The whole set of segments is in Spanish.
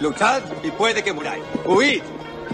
Luchad y puede que muráis. Huid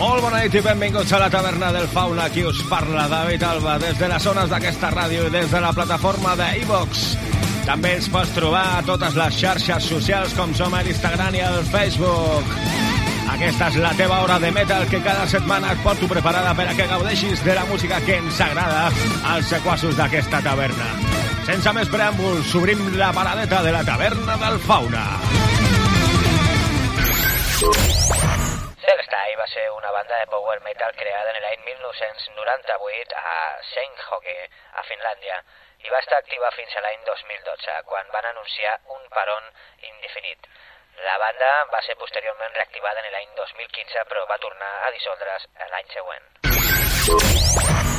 Molt bona nit i benvinguts a la taverna del Fauna. Aquí us parla David Alba des de les zones d'aquesta ràdio i des de la plataforma de iVox. També ens pots trobar a totes les xarxes socials com som a l'Instagram i al Facebook. Aquesta és la teva hora de metal que cada setmana et porto preparada per a que gaudeixis de la música que ens agrada als sequassos d'aquesta taverna. Sense més preàmbuls, obrim la paradeta de la taverna del Fauna. Hellstyle va ser una banda de power metal creada en l'any 1998 a Seinhoke, a Finlàndia, i va estar activa fins a l'any 2012, quan van anunciar un paron indefinit. La banda va ser posteriorment reactivada en l'any 2015, però va tornar a dissoldre's l'any següent.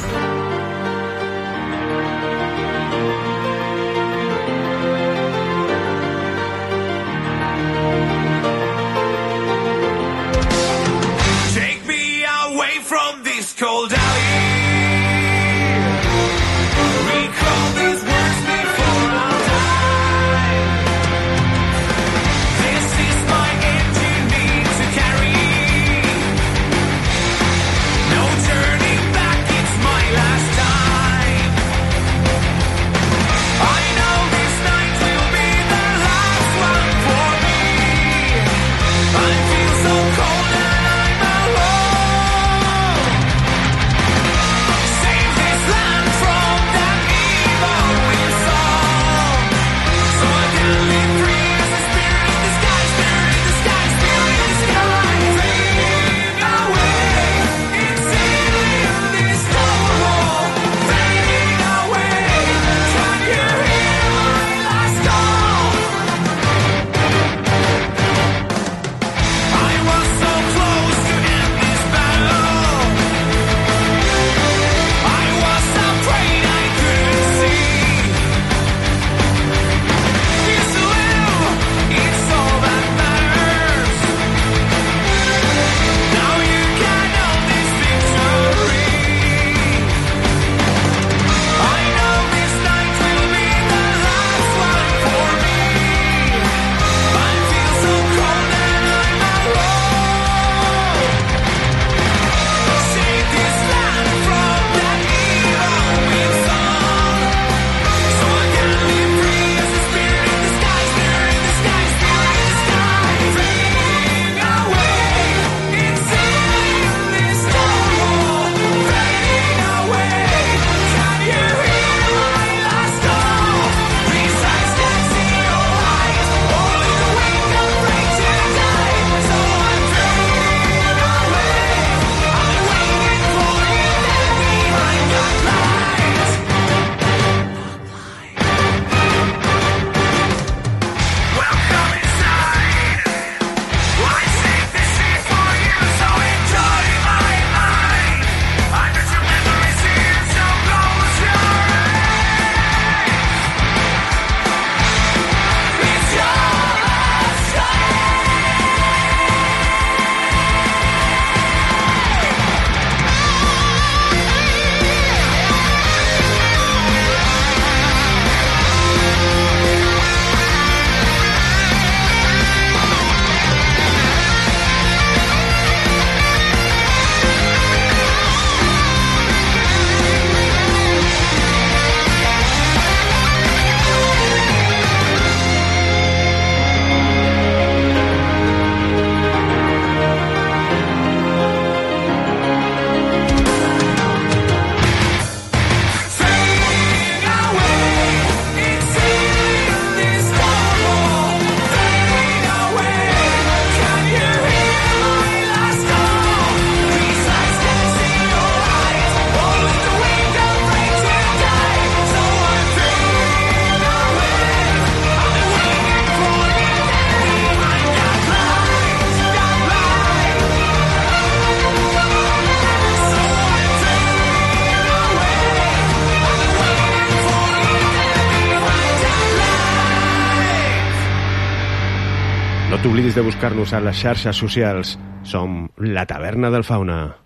T'oblidis de buscar-nos a les xarxes socials. Som la Taverna del Fauna.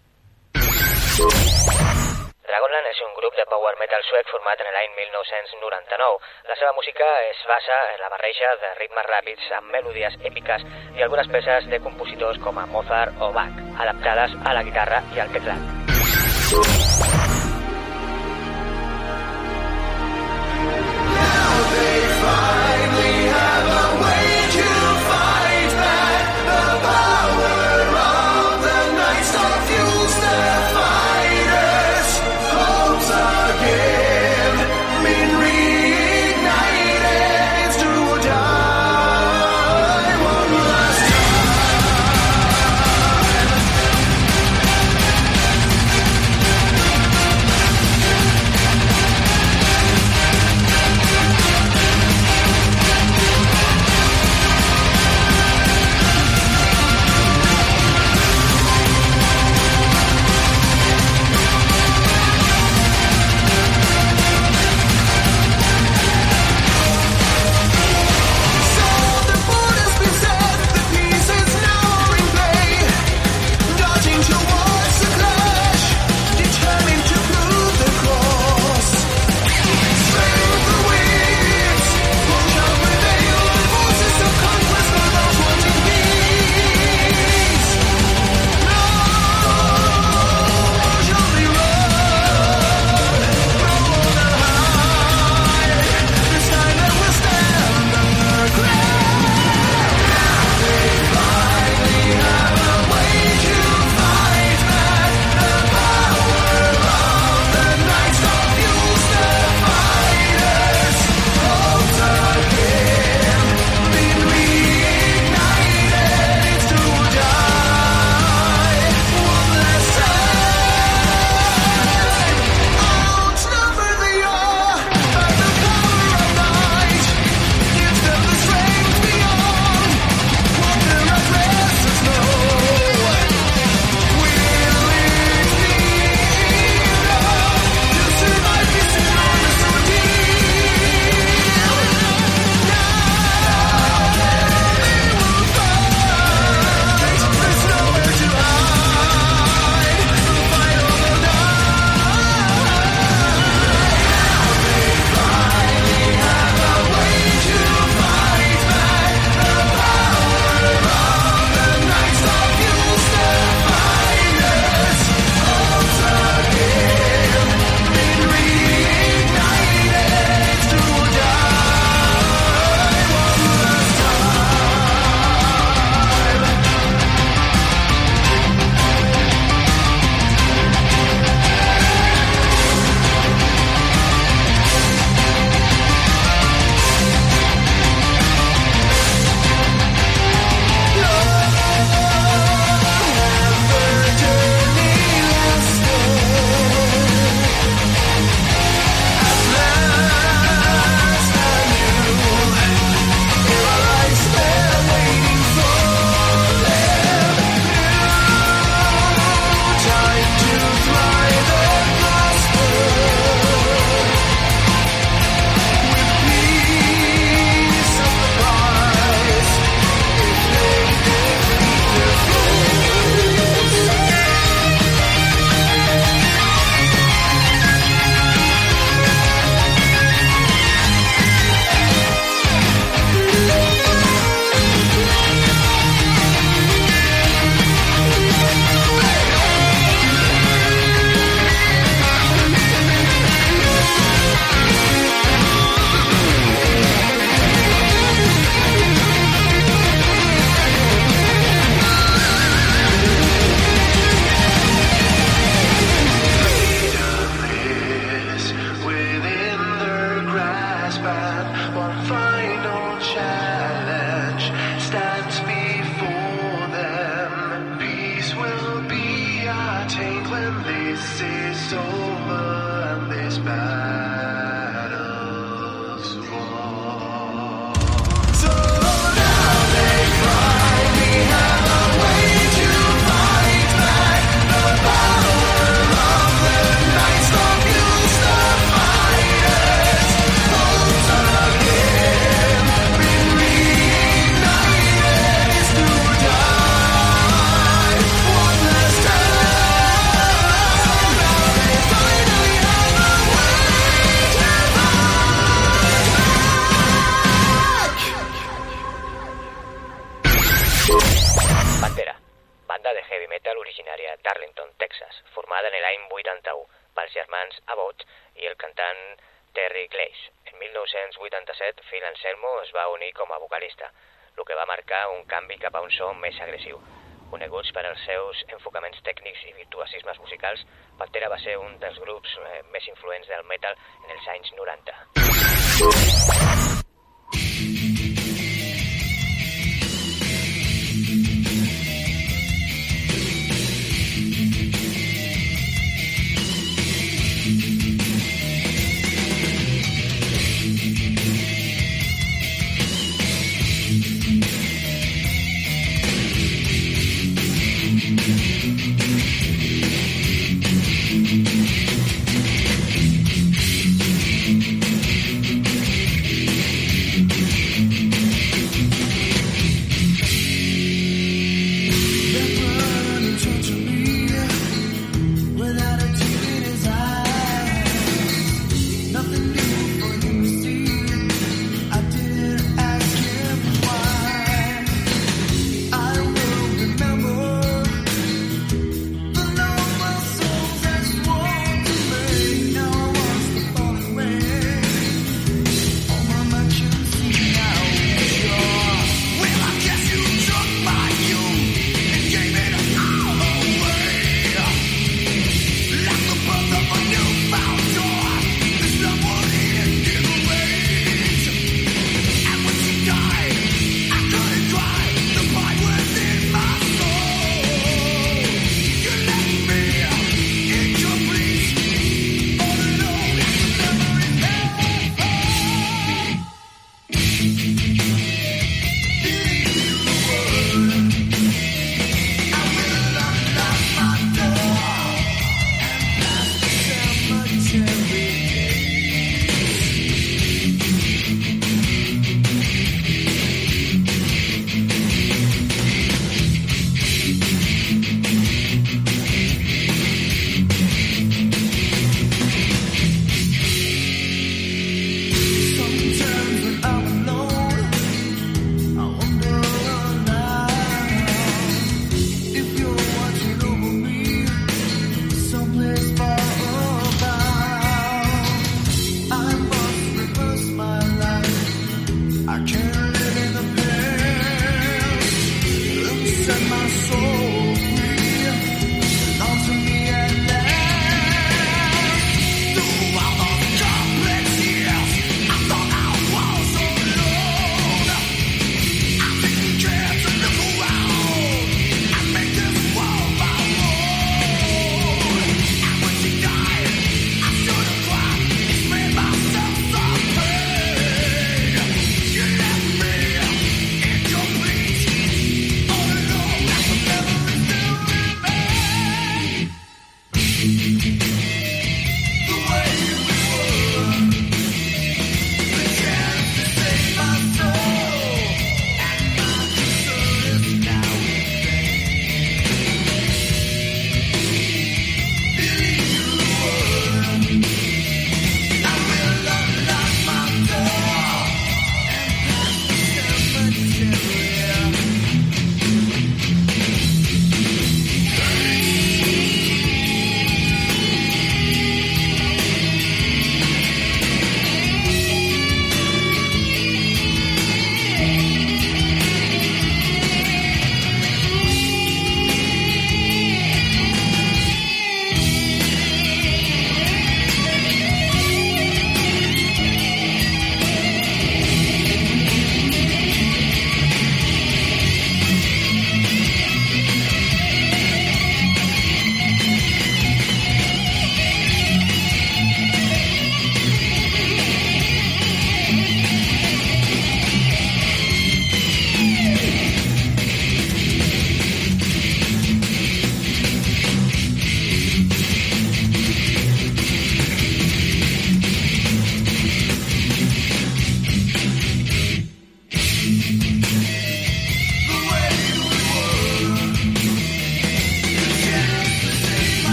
Dragonland és un grup de power metal suec format en l'any 1999. La seva música es basa en la barreja de ritmes ràpids amb melodies èpiques i algunes peces de compositors com a Mozart o Bach, adaptades a la guitarra i al teclat. 1981 pels germans Abbott i el cantant Terry Glaze. En 1987, Phil Anselmo es va unir com a vocalista, el que va marcar un canvi cap a un so més agressiu. Coneguts per als seus enfocaments tècnics i virtuosismes musicals, Pantera va ser un dels grups eh, més influents del metal en els anys 90.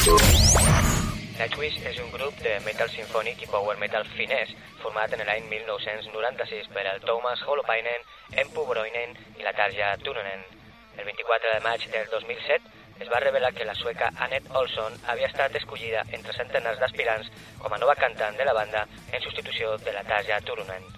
Nightwish és un grup de metal sinfònic i power metal finès format en l'any 1996 per el Thomas Holopainen, Empu Broinen i la Tarja Tunonen. El 24 de maig del 2007 es va revelar que la sueca Annette Olson havia estat escollida entre centenars d'aspirants com a nova cantant de la banda en substitució de la Tarja Turunen.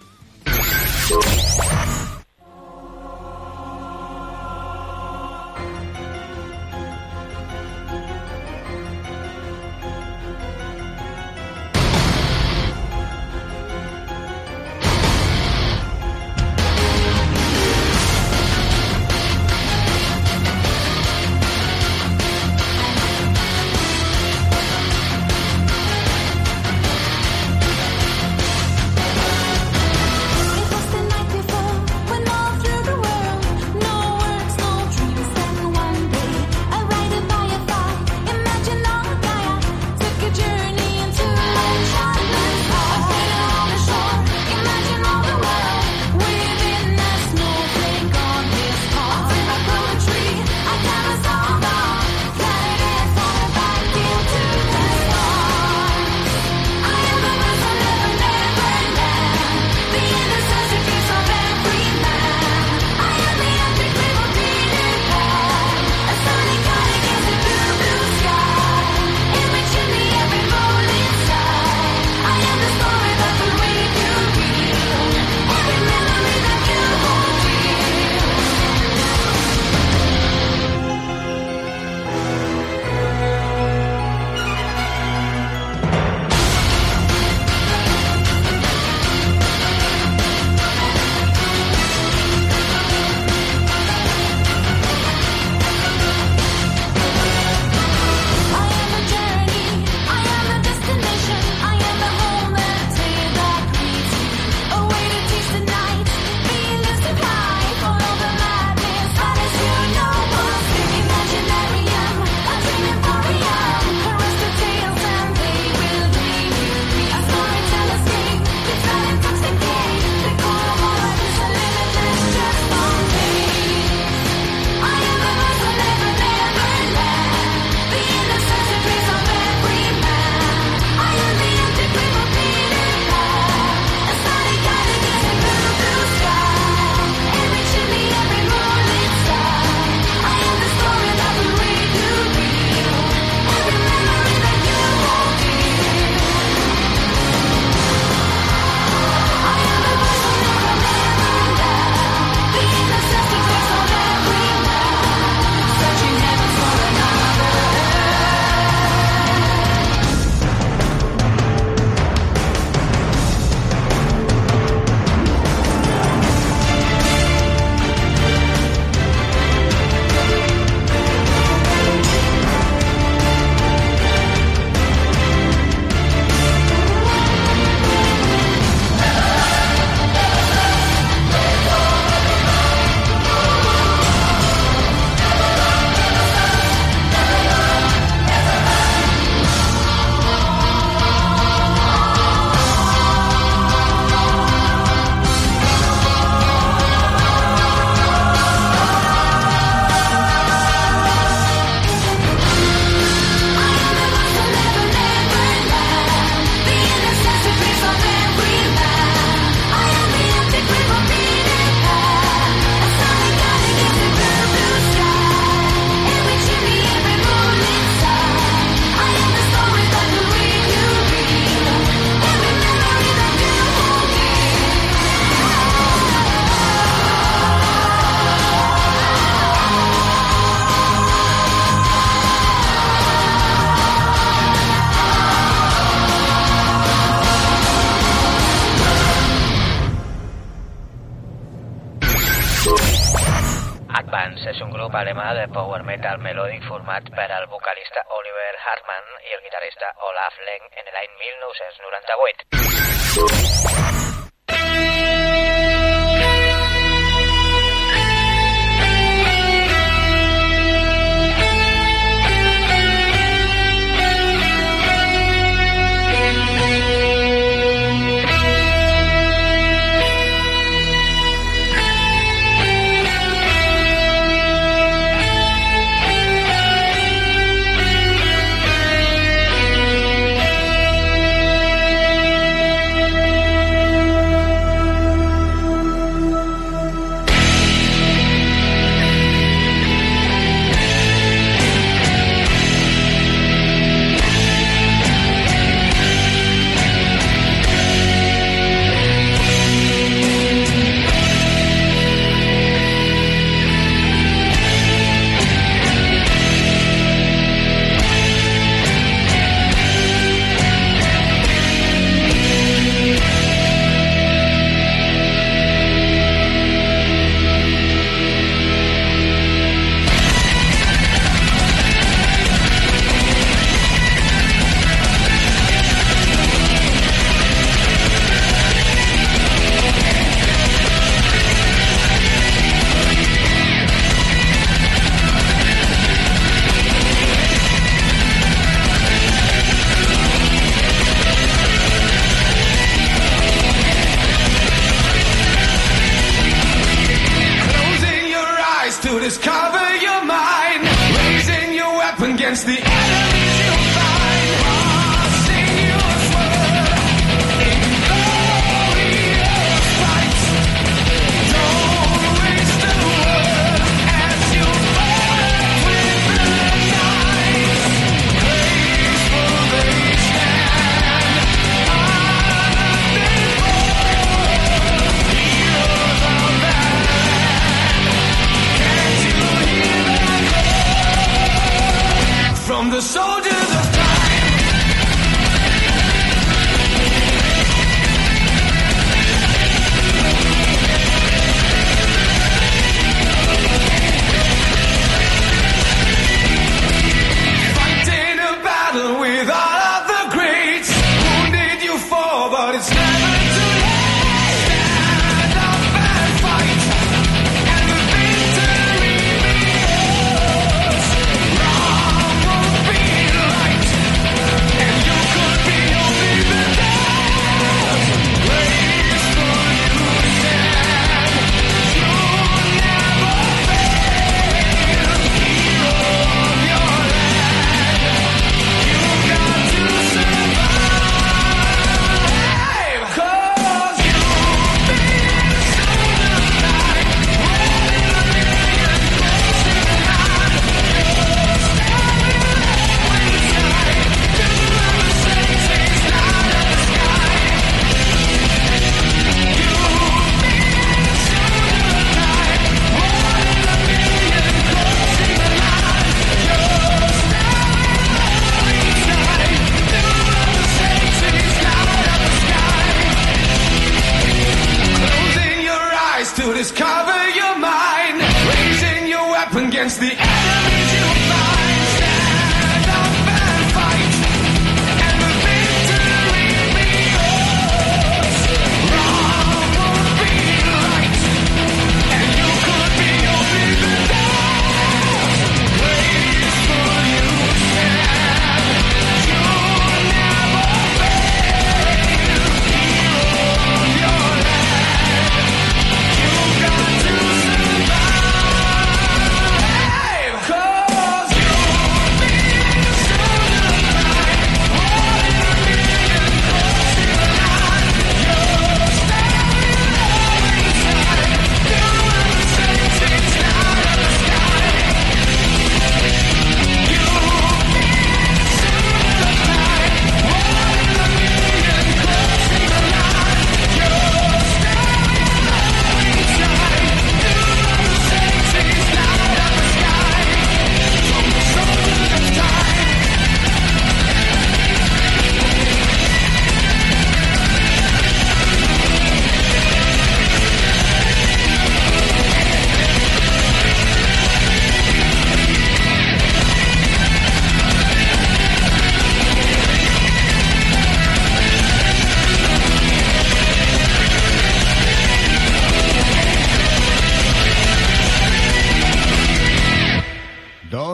tema de power metal melòdic format per al vocalista Oliver Hartman i el guitarrista Olaf Leng en l'any 1998.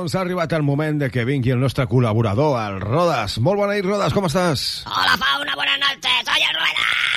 Doncs ha arribat el moment de que vingui el nostre col·laborador, el Rodas. Molt bona nit, Rodas, com estàs? Hola, Fauna, buenas noches. Soy el Rueda.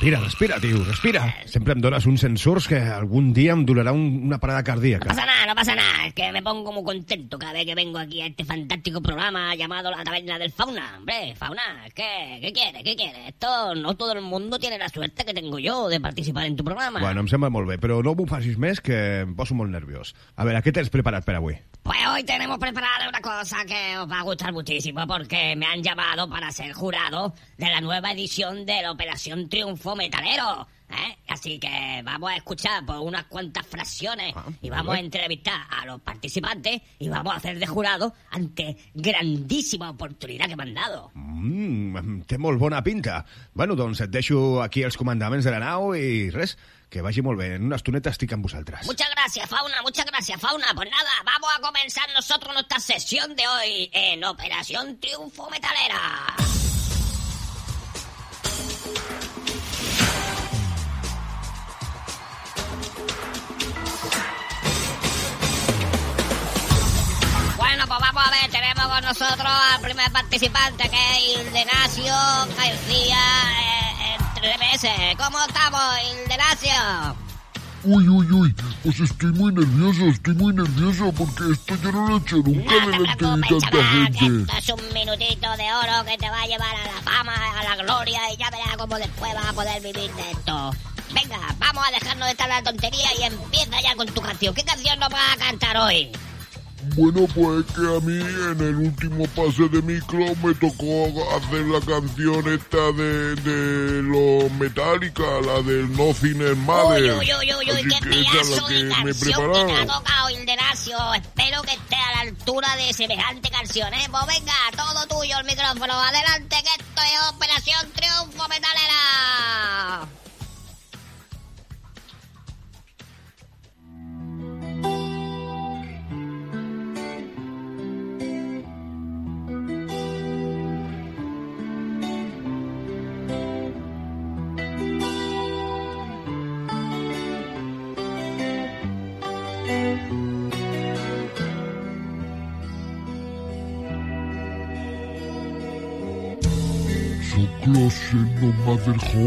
Respira, respira, tio, respira. Sempre em dones uns sensors que algun dia em donarà un, una parada No cardíaca. pasa nada, no pasa nada. Es que me pongo muy contento cada vez que vengo aquí a este fantástico programa llamado La Taberna del Fauna. Hombre, Fauna, ¿qué, qué quieres? ¿Qué quieres? Esto no todo el mundo tiene la suerte que tengo yo de participar en tu programa. Bueno, em sembla molt bé, però no m'ho facis més, que em poso molt nerviós. A veure, què tens preparat per avui? Pues hoy tenemos preparada una cosa que os va a gustar muchísimo porque me han llamado para ser jurado de la nueva edición de la Operación Triunfo Metalero. ¿eh? Así que vamos a escuchar por unas cuantas fracciones Ah, y vamos a entrevistar a los participantes y vamos a hacer de jurado ante grandísima oportunidad que me han dado. Mm, té molt bona pinta. Bueno, doncs et deixo aquí els comandaments de la nau i res, que vagi molt bé. En una estoneta estic amb vosaltres. Muchas gracias, Fauna, muchas gracias, Fauna. Pues nada, vamos a comenzar nosotros nuestra sesión de hoy en Operación Triunfo Metalera. Bueno, pues vamos a ver, tenemos con nosotros al primer participante que es Ildenacio García eh. ¿Cómo estamos, Ildenacio? Uy, uy, uy, pues estoy muy nervioso, estoy muy nervioso porque esto yo no lo he hecho nunca No te delante de tanta chaval, que gente. esto es un minutito de oro que te va a llevar a la fama, a la gloria y ya verás cómo después vas a poder vivir de esto. Venga, vamos a dejarnos de estar la tontería y empieza ya con tu canción. ¿Qué canción nos vas a cantar hoy? Bueno, pues que a mí en el último pase de micro me tocó hacer la canción esta de, de los Metallica, la del Nothing is Matter. Uy, uy, uy, uy, qué pedazo de canción que te ha tocado, Ilderacio. Espero que esté a la altura de semejante canción, ¿eh? Pues venga, todo tuyo el micrófono. Adelante, que esto es Operación Triunfo Metalera.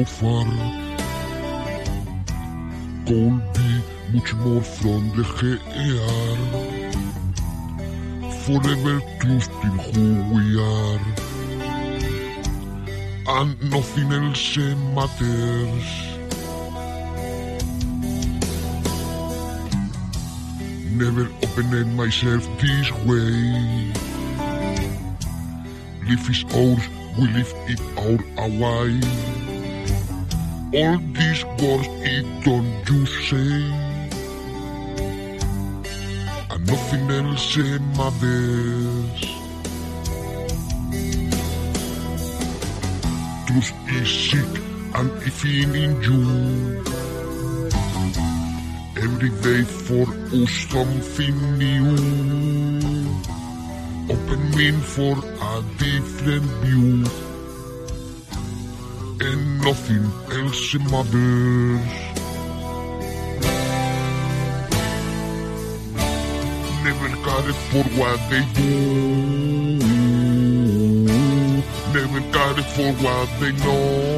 Far Could be much more from the heart Forever trusting who we are. And nothing else matters. Never opened myself this way. Life is ours, we live it our away. All these words, it don't you say. And nothing else matters. Truth is sick and if in you. Every day for us something new opening for a different view. And nothing else matters. Never it for what they do. Never it for what they know.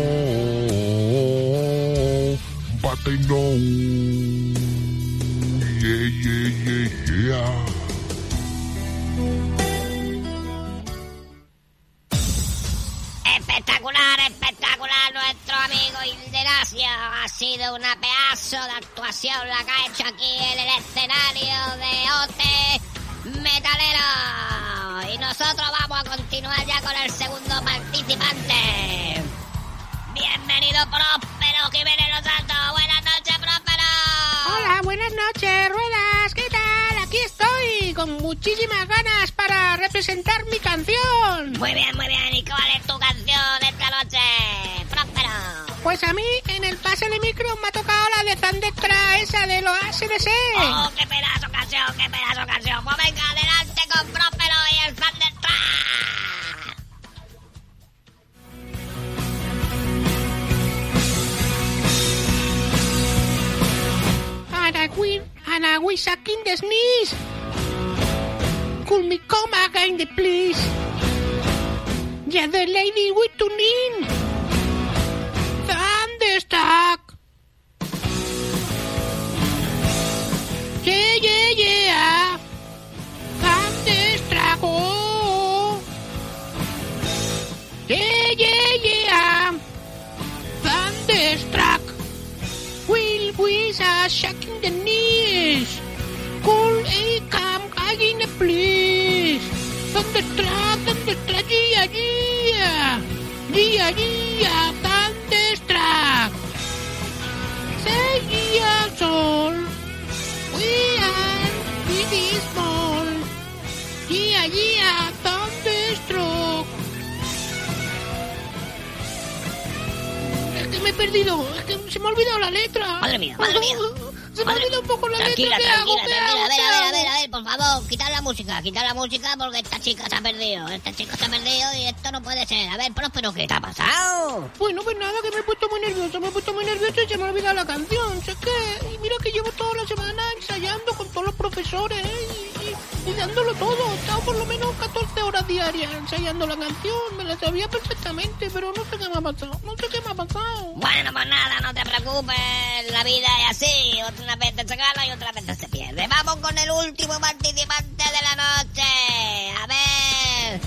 But they know. Yeah, yeah, yeah, yeah. Amigo Ilderacio. Ha sido una pedazo de actuación la que ha hecho aquí en el escenario de OT Metalero. Y nosotros vamos a continuar ya con el segundo participante. Bienvenido, Próspero Jiménez Los Santos. Buenas noches, Próspero. Hola, buenas noches, Ruedas. ¿Qué tal? Aquí estoy con muchísimas ganas para representar mi canción. Muy bien, muy bien. ¿Y cuál es tu canción esta noche? Pues a mí en el pase de micro me ha tocado la de Zandectra, esa de los ACDC. ¡Oh, qué pedazo canción, qué pedazo canción! Pues venga, adelante con Próspero y el Thunderstruck. And I win, and I wish a king the sneeze. Could me come again, the please? Yeah, the lady with to in. Thunderstruck. Yeah, yeah, yeah. Thunderstruck. Oh. Yeah, yeah, yeah. Thunderstruck. Will are shaking the knees. Cool a come in a please. Thunderstruck, thunderstruck, yeah, yeah. Yeah, yeah, perdido, es que se me ha olvidado la letra. Madre mía, madre mía. Se me ha olvidado un poco la Tranquila, letra. ¿qué hago? tranquila, ¿Qué tranquila. A hago? ver, ¿Qué a ver, a hago? ver, a ver, por favor, quitad la música, quitad la música porque esta chica se ha perdido. Esta chica se ha perdido y esto no puede ser. A ver, Próspero, ¿qué te ha pasado? Bueno, pues nada, que me he puesto muy nervioso, me he puesto muy nervioso y se me ha olvidado la canción. Sé que, y mira que llevo toda la semana ensayando con todos los profesores, ¿eh? Y, ensayándolo todo. He estado por lo menos 14 horas diarias ensayando la canción. Me la sabía perfectamente, pero no sé qué me ha pasado. No sé qué me ha pasado. Bueno, pues nada, no te preocupes. La vida es así. Otras veces se gana y otras veces se pierde. Vamos con el último participante de la noche. A ver.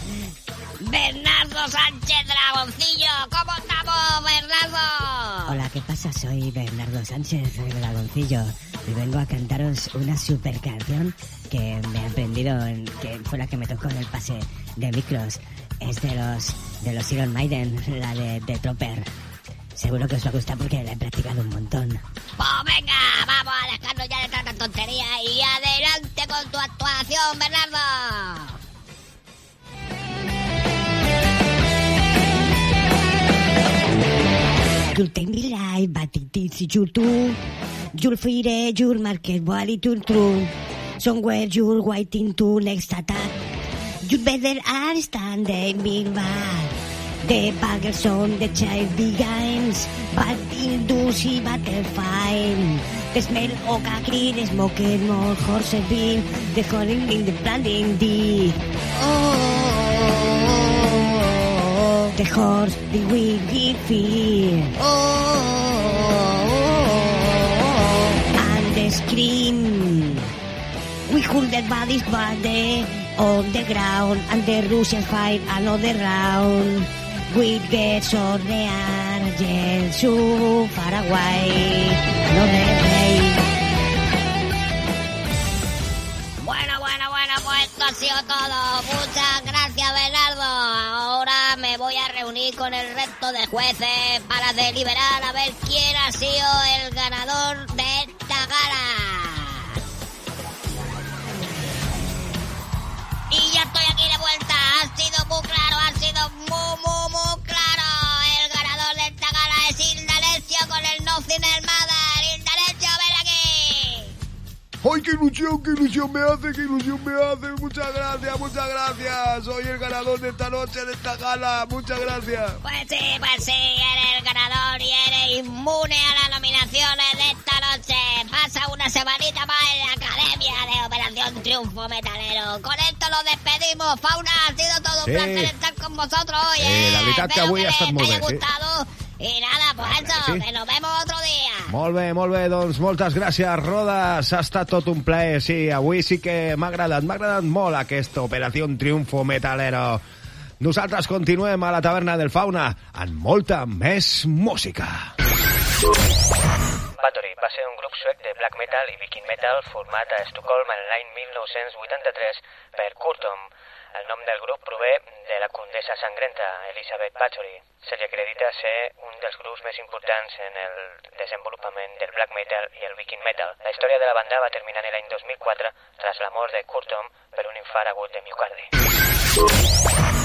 Bernardo Sánchez Dragoncillo. ¿Cómo estamos, Bernardo? Hola, ¿qué pasa? Soy Bernardo Sánchez, el Dragoncillo, y vengo a cantaros una super canción que me he aprendido, en- que fue la que me tocó en el pase de micros. Es de los, de los Iron Maiden, la de, de Tropper. Seguro que os va a gustar porque la he practicado un montón. Pues venga, vamos a dejarnos ya de tanta tontería y adelante con tu actuación, Bernardo. Jul Tenbilay, Batititsi Jultu, Jul Fire, Jul Marquez Boali true. Somewhere Jul Waiting to Next Attack, You Better Understand the Milbar, The Buggers on the Child Begins, But Indusi fine. The Smell Oka Green, The Smoking More Horse Beam, The Holding in the Planting D. Oh. The horse, the give fear. Oh, and the scream. We hold the bodies body on the ground, and the Russians fight another round. We get so real, yet so far away. Another day. Bueno, bueno, bueno, pues esto ha sido todo. Muchas me voy a reunir con el resto de jueces para deliberar a ver quién ha sido el ganador de esta gala. Y ya estoy aquí de vuelta. Ha sido muy claro, ha sido muy, muy, ¡Ay, qué ilusión, qué ilusión me hace, qué ilusión me hace! Muchas gracias, muchas gracias. Soy el ganador de esta noche, de esta gala. Muchas gracias. Pues sí, pues sí, eres el ganador y eres inmune a las nominaciones de esta noche. Pasa una semanita más en la Academia de Operación Triunfo Metalero. Con esto lo despedimos. Fauna, ha sido todo un Sí. placer estar con vosotros hoy. Sí, eh. la veritat que Espero avui ha estat molt sí. Y nada, pues eso, sí. que nos vemos otro día. Molt bé, molt bé, doncs moltes gràcies, Rodes. Ha estat tot un plaer, sí. Avui sí que m'ha agradat, m'ha agradat molt aquesta Operació Triunfo Metalero. Nosaltres continuem a la taverna del Fauna amb molta més música. Bathory va ser un grup suec de black metal i viking metal format a Estocolm en l'any 1983 per Kurtom. El nom del grup prové de la condessa sangrenta Elizabeth Bathory. Se li acredita ser un dels grups més importants en el desenvolupament del black metal i el viking metal. La història de la banda va terminar en l'any 2004 tras la mort de Kurtom per un infart agut de miocardi.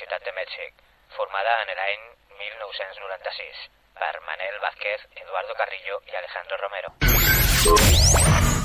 la de Mèxic, formada en l'any 1996 per Manel Vázquez, Eduardo Carrillo i Alejandro Romero.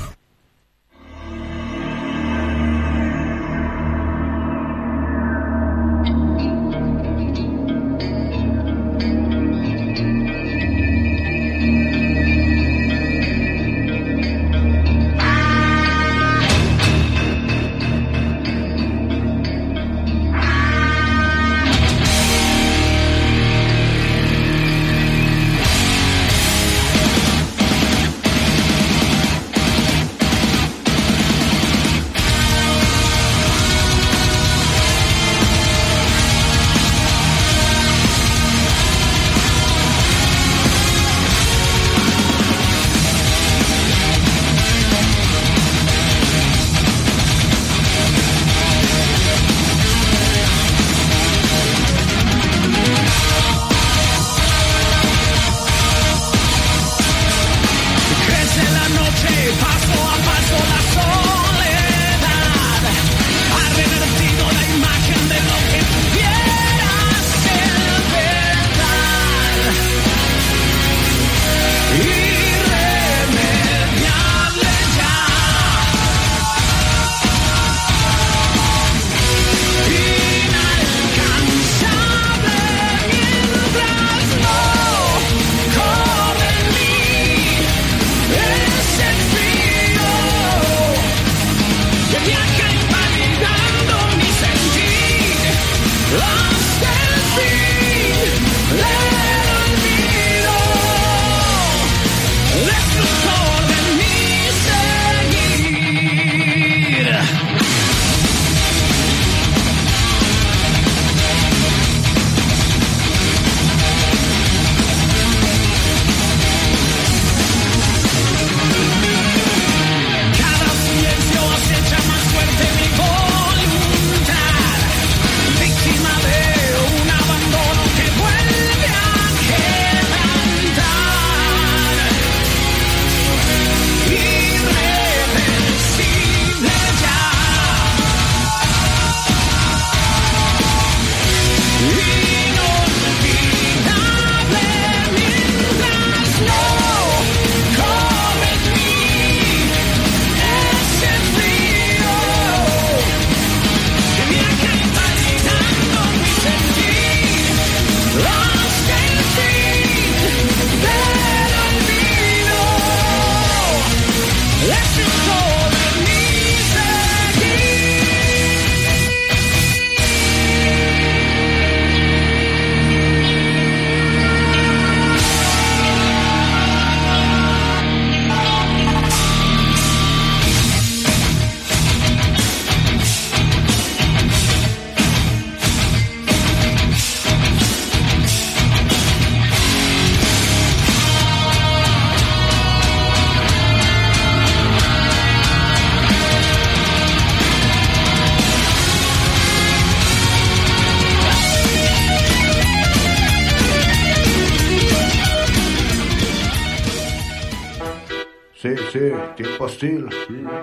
Steel.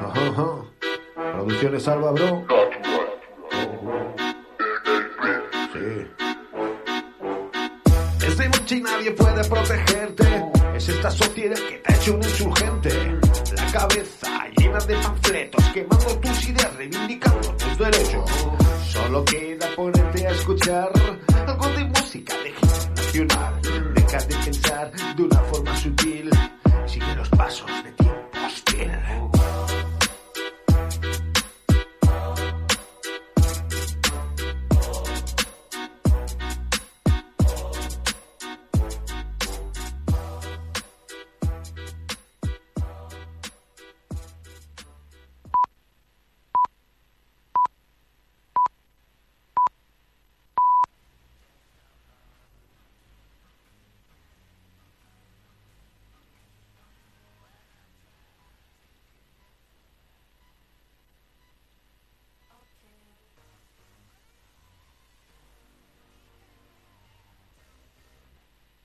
Ajá, ajá. Producciones Alba, bro.